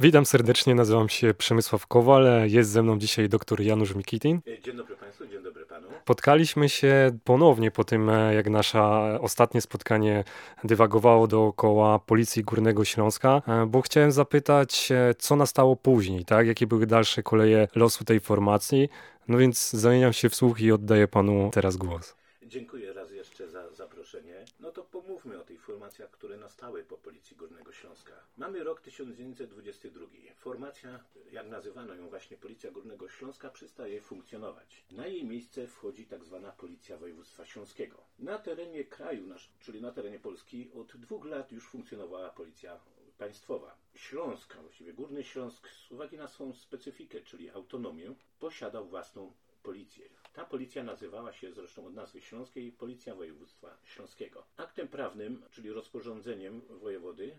Witam serdecznie, nazywam się Przemysław Kowal, jest ze mną dzisiaj dr Janusz Mikitin. Dzień dobry Państwu, dzień dobry Panu. Spotkaliśmy się ponownie po tym, jak nasze ostatnie spotkanie dywagowało dookoła Policji Górnego Śląska, bo chciałem zapytać, co nastało później, tak? Jakie były dalsze koleje losu tej formacji? No więc zamieniam się w słuch i oddaję Panu teraz głos. Dziękuję raz jeszcze za zaproszenie. No to pomówmy o tych formacjach, które nastały po Policji Górnego Śląska. Mamy rok 1922. Formacja, jak nazywano ją właśnie Policja Górnego Śląska, przestaje funkcjonować. Na jej miejsce wchodzi tak zwana Policja Województwa Śląskiego. Na terenie kraju, czyli na terenie Polski, od dwóch lat już funkcjonowała Policja państwowa. Śląsk, a właściwie Górny Śląsk, z uwagi na swoją specyfikę, czyli autonomię, posiadał własną policję. Ta policja nazywała się zresztą od nazwy śląskiej Policja Województwa Śląskiego. Aktem prawnym, czyli rozporządzeniem wojewody,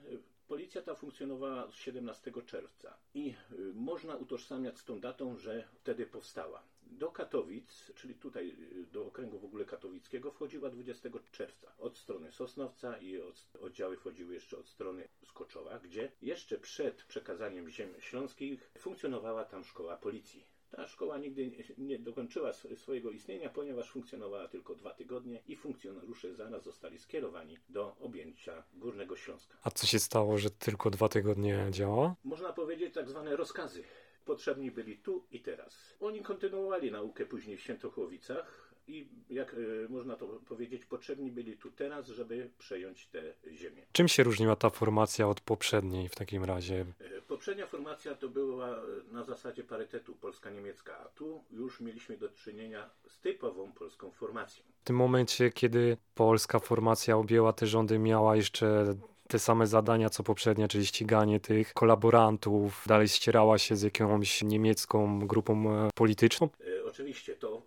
policja ta funkcjonowała 17 czerwca i y, można utożsamiać z tą datą, że wtedy powstała. Do Katowic, czyli tutaj y, do okręgu w ogóle katowickiego, wchodziła 20 czerwca od strony Sosnowca i od, oddziały wchodziły jeszcze od strony Skoczowa, gdzie jeszcze przed przekazaniem ziem śląskich funkcjonowała tam szkoła policji. Ta szkoła nigdy nie dokończyła swojego istnienia, ponieważ funkcjonowała tylko dwa tygodnie i funkcjonariusze zaraz zostali skierowani do objęcia Górnego Śląska. A co się stało, że tylko dwa tygodnie działa? Można powiedzieć tak zwane rozkazy. Potrzebni byli tu i teraz. Oni kontynuowali naukę później w Świętochłowicach, i jak y, można to powiedzieć, potrzebni byli tu teraz, żeby przejąć tę ziemię. Czym się różniła ta formacja od poprzedniej w takim razie? Y, poprzednia formacja to była na zasadzie parytetu polska-niemiecka, a tu już mieliśmy do czynienia z typową polską formacją. W tym momencie, kiedy polska formacja objęła te rządy, miała jeszcze te same zadania co poprzednia, czyli ściganie tych kolaborantów, dalej ścierała się z jakąś niemiecką grupą e, polityczną? E, oczywiście, to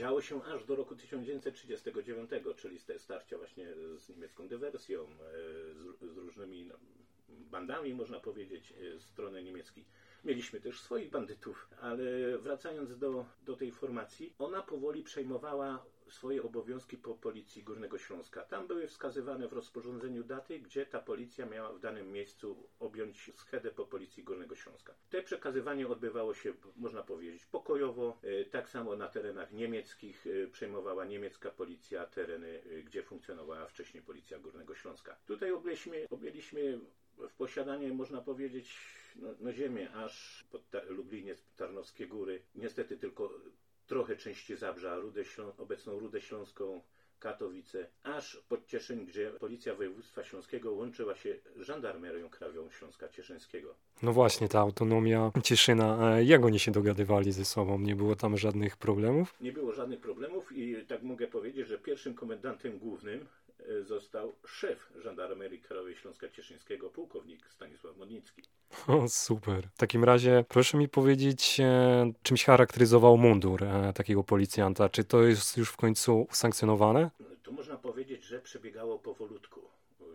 działo się aż do roku 1939, czyli te starcia właśnie z niemiecką dywersją, e, z, z różnymi no, bandami, można powiedzieć, e, strony niemieckiej. Mieliśmy też swoich bandytów, ale wracając do, do tej formacji, ona powoli przejmowała swoje obowiązki po Policji Górnego Śląska. Tam były wskazywane w rozporządzeniu daty, gdzie ta policja miała w danym miejscu objąć schedę po Policji Górnego Śląska. Te przekazywanie odbywało się, można powiedzieć, pokojowo. E, tak samo na terenach niemieckich e, przejmowała niemiecka policja tereny, e, gdzie funkcjonowała wcześniej Policja Górnego Śląska. Tutaj objęliśmy, objęliśmy w posiadanie, można powiedzieć, no, no ziemię aż pod ta, Lubliniec, Tarnowskie Góry. Niestety tylko trochę części Zabrza, Rudę Ślą obecną Rudę Śląską, Katowice, aż pod Cieszyn, gdzie Policja Województwa Śląskiego łączyła się z Żandarmerią Krajową Śląska Cieszyńskiego. No właśnie, ta autonomia Cieszyna, e, jak oni się dogadywali ze sobą? Nie było tam żadnych problemów? Nie było żadnych problemów i tak mogę powiedzieć, że pierwszym komendantem głównym został szef Żandarmerii Krajowej Śląska Cieszyńskiego, pułkownik Stanisław Modnicki. O, super. W takim razie proszę mi powiedzieć, e, czym się charakteryzował mundur e, takiego policjanta? Czy to jest już w końcu usankcjonowane? To można powiedzieć, że przebiegało powolutku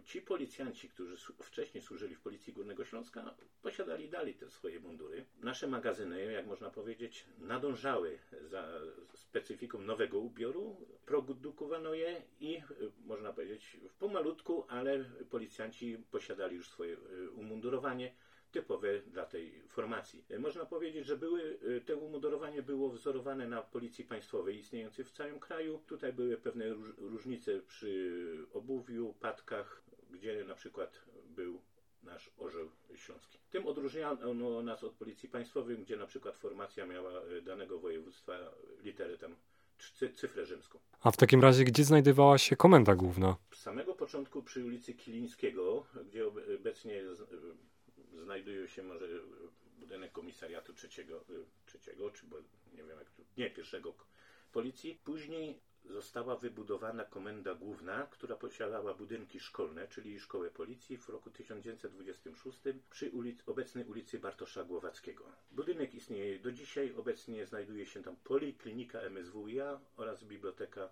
ci policjanci, którzy wcześniej służyli w Policji Górnego Śląska, posiadali dalej te swoje mundury. Nasze magazyny, jak można powiedzieć, nadążały za specyfiką nowego ubioru, produkowano je i, można powiedzieć, w pomalutku, ale policjanci posiadali już swoje y, umundurowanie typowe dla tej formacji. Można powiedzieć, że były, y, to umundurowanie było wzorowane na policji państwowej istniejącej w całym kraju. Tutaj były pewne różnice przy obuwiu, patkach, gdzie na przykład był nasz orzeł śląski. Tym odróżniano nas od policji państwowej, gdzie na przykład formacja miała e, danego województwa literę tam cyfrę rzymską. A w takim razie gdzie znajdowała się komenda główna? Z samego początku przy ulicy Kilińskiego, gdzie obecnie znajduje się może budynek komisariatu trzeciego, e, trzeciego czy bo nie wiem jak tu, nie, pierwszego policji. Później została wybudowana komenda główna, która posiadała budynki szkolne, czyli szkołę policji w roku 1926 przy ulic, obecnej ulicy Bartosza Głowackiego. Budynek istnieje do dzisiaj, obecnie znajduje się tam poliklinika MSWiA oraz biblioteka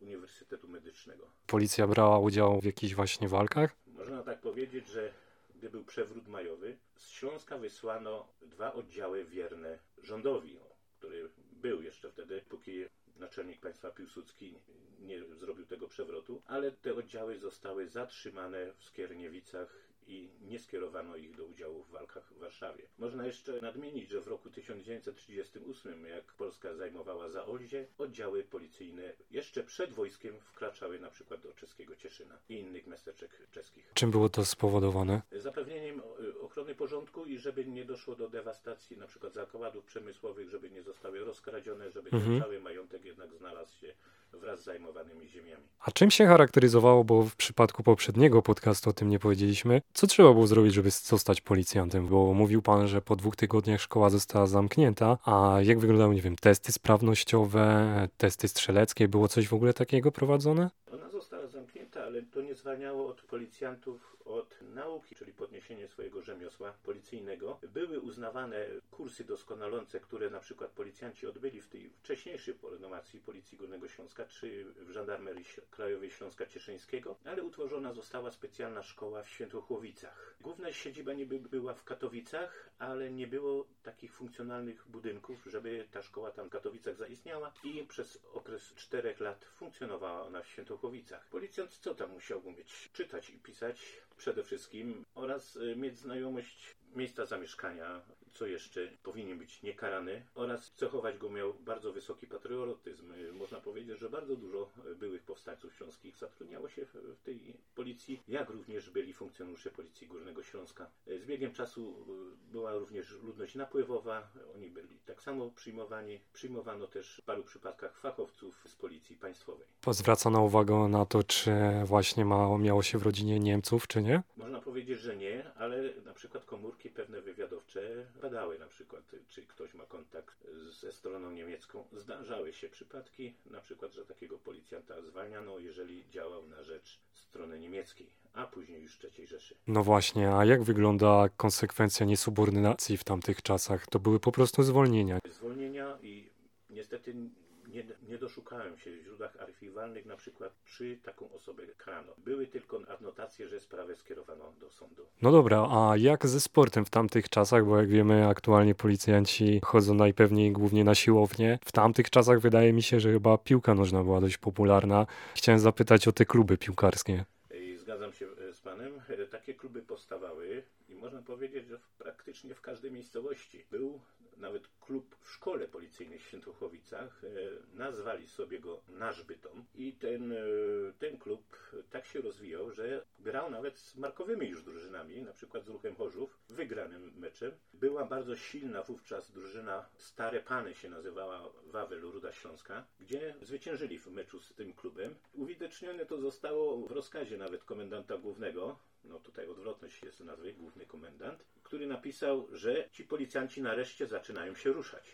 Uniwersytetu Medycznego. Policja brała udział w jakichś właśnie walkach? Można tak powiedzieć, że gdy był przewrót majowy, z Śląska wysłano dwa oddziały wierne rządowi, który był jeszcze wtedy, póki naczelnik państwa Piłsudski nie zrobił tego przewrotu, ale te oddziały zostały zatrzymane w Skierniewicach i nie skierowano ich do udziału w walkach w Warszawie. Można jeszcze nadmienić, że w roku 1938, jak Polska zajmowała Zaolzie, oddziały policyjne jeszcze przed wojskiem wkraczały na przykład do czeskiego Cieszyna i innych miasteczek czeskich. Czym było to spowodowane? Zapewnieniem ochrony porządku i żeby nie doszło do dewastacji na przykład zakładów przemysłowych, żeby nie zostały rozkradzione, żeby mhm. cały majątek jednak znalazł się wraz z zajmowanymi ziemiami. A czym się charakteryzowało, bo w przypadku poprzedniego podcastu o tym nie powiedzieliśmy, co trzeba było zrobić, żeby zostać policjantem? Bo mówił pan, że po dwóch tygodniach szkoła została zamknięta, a jak wyglądały, nie wiem, testy sprawnościowe, testy strzeleckie, było coś w ogóle takiego prowadzone? Ona została zamknięta, ale to nie zwalniało od policjantów od nauki, czyli podniesienie swojego rzemiosła policyjnego. Były uznawane kursy doskonalące, które na przykład policjanci odbyli w tej wcześniejszej formacji Policji Górnego Śląska czy w Żandarmerii Krajowej Śląska Cieszyńskiego, ale utworzona została specjalna szkoła w Świętochłowicach. Główna siedziba nie była w Katowicach, ale nie było takich funkcjonalnych budynków, żeby ta szkoła tam w Katowicach zaistniała i przez okres czterech lat funkcjonowała ona w Świętochłowicach. Policjant co tam musiał umieć? Czytać i pisać przede wszystkim oraz y, mieć znajomość miejsca zamieszkania, co jeszcze powinien być niekarany oraz cechować go miał bardzo wysoki patriotyzm. Można powiedzieć, że bardzo dużo byłych powstańców śląskich zatrudniało się w tej policji, jak również byli funkcjonariusze Policji Górnego Śląska. Z biegiem czasu była również ludność napływowa, oni byli tak samo przyjmowani. Przyjmowano też w paru przypadkach fachowców z Policji Państwowej. Zwracano uwagę na to, czy właśnie ma, miało się w rodzinie Niemców, czy nie? Można powiedzieć, że nie, na przykład komórki pewne wywiadowcze badały na przykład, czy ktoś ma kontakt ze stroną niemiecką. Zdarzały się przypadki, na przykład, że takiego policjanta zwalniano, jeżeli działał na rzecz strony niemieckiej, a później już III Rzeszy. No właśnie, a jak wygląda konsekwencja niesubordynacji w tamtych czasach? To były po prostu zwolnienia. Zwolnienia i niestety nie, nie doszukałem się w źródłach archiwalnych na przykład, czy taką osobę karano. Były tylko adnotacje, że sprawę skierowano do sądu. No dobra, a jak ze sportem w tamtych czasach, bo jak wiemy aktualnie policjanci chodzą najpewniej głównie na siłownię. W tamtych czasach wydaje mi się, że chyba piłka nożna była dość popularna. Chciałem zapytać o te kluby piłkarskie. Zgadzam się e, z panem. E, takie kluby powstawały i można powiedzieć, że praktycznie w każdej miejscowości był nawet klub w szkole policyjnej w Świętochowicach. E, nazwali sobie go Nasz Bytom i ten, e, ten klub tak się rozwijał, że grał nawet z markowymi już drużynami, na przykład z Ruchem Chorzów, wygranym meczem. Była bardzo silna wówczas drużyna Stare Pany się nazywała Wawel Ruda Śląska, gdzie zwyciężyli w meczu z tym klubem. Uwidocznione to zostało w rozkazie nawet komendanta głównego, no tutaj odwrotność jest nazwy, główny komendant, który napisał, że ci policjanci nareszcie zaczynają się ruszać.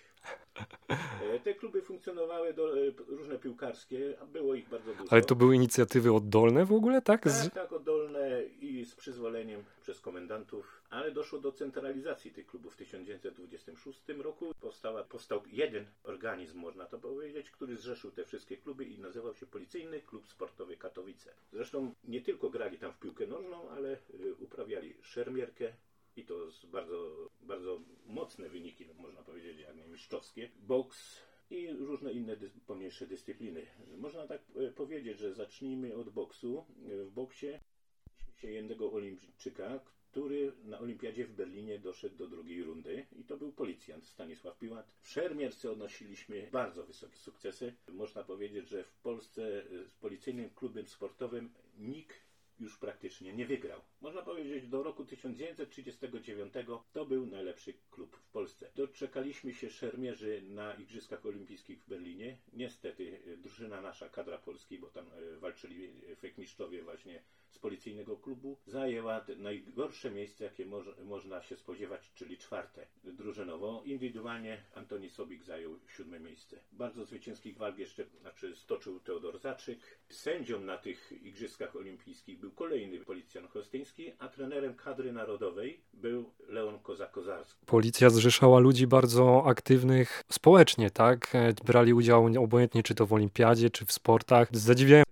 E, te kluby funkcjonowały do, e, różne piłkarskie, a było ich bardzo dużo. Ale to były inicjatywy oddolne w ogóle, tak? Tak, tak, oddolne i z przyzwoleniem przez komendantów, ale doszło do centralizacji tych klubów w 1926 roku. Powstała, powstał jeden organizm, można to powiedzieć, który zrzeszył te wszystkie kluby i nazywał się Policyjny Klub Sportowy Katowice. Zresztą nie tylko grali tam w piłkę nożną, ale y, uprawiali szermierkę, i to bardzo, bardzo mocne wyniki, można powiedzieć, jak nie mistrzowskie. Boks i różne inne dy pomniejsze dyscypliny. Można tak e, powiedzieć, że zacznijmy od boksu. W boksie się jednego olimpijczyka, który na olimpiadzie w Berlinie doszedł do drugiej rundy i to był policjant Stanisław Piłat. W szermierce odnosiliśmy bardzo wysokie sukcesy. Można powiedzieć, że w Polsce z policyjnym klubem sportowym nikt już praktycznie nie wygrał. Można powiedzieć, do roku 1939 to był najlepszy klub w Polsce. Doczekaliśmy się szermierzy na Igrzyskach Olimpijskich w Berlinie. Niestety e, drużyna nasza, kadra Polski, bo tam e, walczyli fekmistrzowie właśnie z policyjnego klubu, zajęła najgorsze miejsce, jakie mo można się spodziewać, czyli czwarte drużynowo. Indywidualnie Antoni Sobik zajął siódme miejsce. Bardzo zwycięskich walk jeszcze znaczy stoczył Teodor Zaczyk. Sędzią na tych Igrzyskach Olimpijskich był kolejny policjant Hostyński, a trenerem kadry narodowej był Leon Kozak-Kozarski. Policja zrzeszała ludzi bardzo aktywnych społecznie, tak? Brali udział obojętnie czy to w olimpiadzie, czy w sportach. Zadziwiają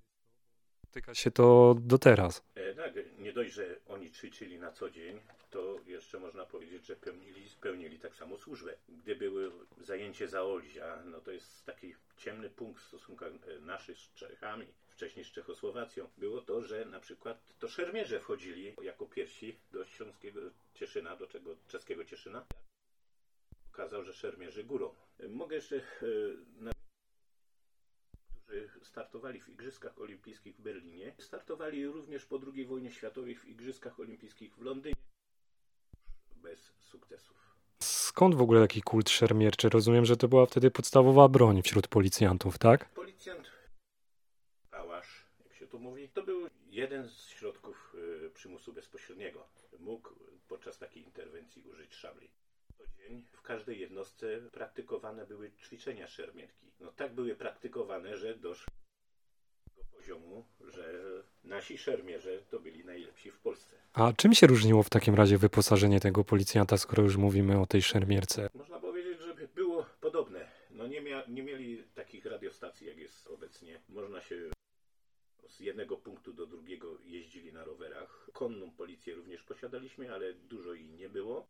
Tyka się to do teraz. E, tak, nie dość, że oni ćwiczyli na co dzień, to jeszcze można powiedzieć, że pełnili, pełnili tak samo służbę. Gdy były zajęcie Zaolzia, no to jest taki ciemny punkt w stosunkach e, naszych z Czechami, wcześniej z Czechosłowacją, było to, że na przykład to szermierze wchodzili jako pierwsi do śląskiego Cieszyna, do czego czeskiego Cieszyna. Okazał, że szermierzy górą. Mogę jeszcze e, na którzy startowali w Igrzyskach Olimpijskich w Berlinie, startowali również po II wojnie światowej w Igrzyskach Olimpijskich w Londynie bez sukcesów. Skąd w ogóle taki kult szermierczy? Rozumiem, że to była wtedy podstawowa broń wśród policjantów, tak? Policjant, pałasz, jak się tu mówi, to był jeden z środków y, przymusu bezpośredniego. Mógł podczas takiej interwencji użyć szabli. Co dzień w każdej jednostce praktykowane były ćwiczenia szermierki. No tak były praktykowane, że doszło do poziomu, że nasi szermierze to byli najlepsi w Polsce. A czym się różniło w takim razie wyposażenie tego policjanta, skoro już mówimy o tej szermierce? Można powiedzieć, że było podobne. No nie, mia- nie mieli takich radiostacji, jak jest obecnie. Można się z jednego punktu do drugiego jeździli na rowerach. Konną policję również posiadaliśmy, ale dużo jej nie było.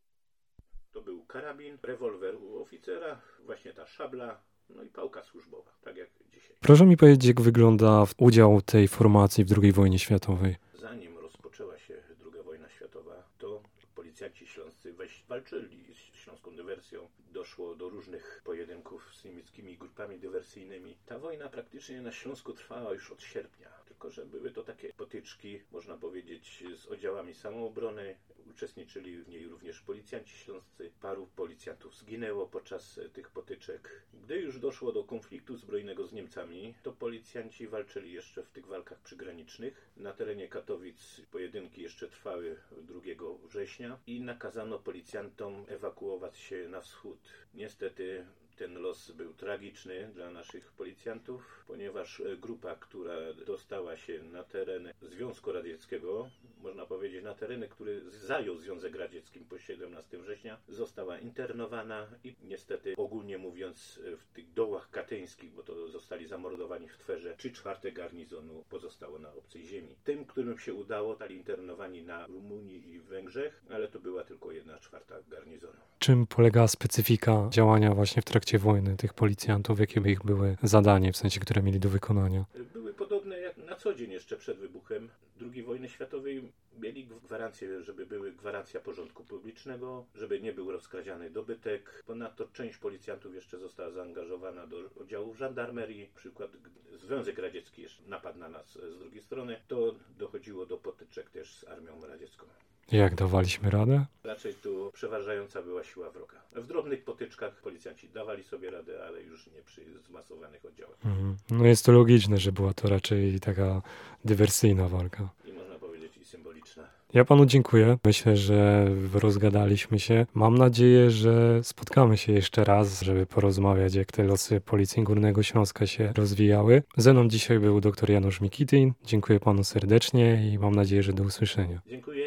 To był karabin, rewolwer u oficera, właśnie ta szabla, no i pałka służbowa, tak jak dzisiaj. Proszę mi powiedzieć, jak wygląda udział tej formacji w II wojnie światowej? Zanim rozpoczęła się II wojna światowa, to policjanci śląscy weź, walczyli z śląską dywersją. Doszło do różnych pojedynków z niemieckimi grupami dywersyjnymi. Ta wojna praktycznie na Śląsku trwała już od sierpnia. Tylko, że były to takie potyczki, można powiedzieć, z oddziałami samoobrony. Uczestniczyli w niej również policjanci śląscy. Paru policjantów zginęło podczas tych potyczek. Gdy już doszło do konfliktu zbrojnego z Niemcami, to policjanci walczyli jeszcze w tych walkach przygranicznych. Na terenie Katowic pojedynki jeszcze trwały 2 września i nakazano policjantom ewakuować się na wschód. Niestety ten los był tragiczny dla naszych policjantów, ponieważ grupa, która dostała się na teren Związku Radzieckiego, można powiedzieć na tereny, które zajął Związek Radziecki po 17 września, została internowana i niestety ogólnie mówiąc w tych dołach katyńskich, bo to zostali zamordowani w Twerze, 3 czwarte garnizonu pozostało na obcej ziemi. Tym, którym się udało, zostali internowani na Rumunii i Węgrzech, ale to była tylko 1 czwarta garnizonu. Czym polegała specyfika działania właśnie w trakcie wojny tych policjantów? Jakie by ich były zadanie, w sensie, które mieli do wykonania? były podobne jak na co dzień jeszcze przed wybuchem II wojny światowej. Mieli gwarancję, żeby były gwarancja porządku publicznego, żeby nie był rozkradziany dobytek. Ponadto część policjantów jeszcze została zaangażowana do oddziałów żandarmerii. Przykład Związek Radziecki napadł na nas z drugiej strony, to dochodziło do potyczek też z armią radziecką. Jak dawaliśmy radę? Raczej tu przeważająca była siła wroga. W drobnych potyczkach policjanci dawali sobie radę, ale już nie przy zmasowanych oddziałach. Mhm. No jest to logiczne, że była to raczej taka dywersyjna walka. I można powiedzieć i symboliczna. Ja panu dziękuję. Myślę, że rozgadaliśmy się. Mam nadzieję, że spotkamy się jeszcze raz, żeby porozmawiać, jak te losy Policji Górnego Śląska się rozwijały. Ze mną dzisiaj był dr Janusz Mikitin. Dziękuję panu serdecznie i mam nadzieję, że do usłyszenia. Dziękuję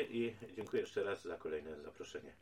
za kolejne zaproszenie.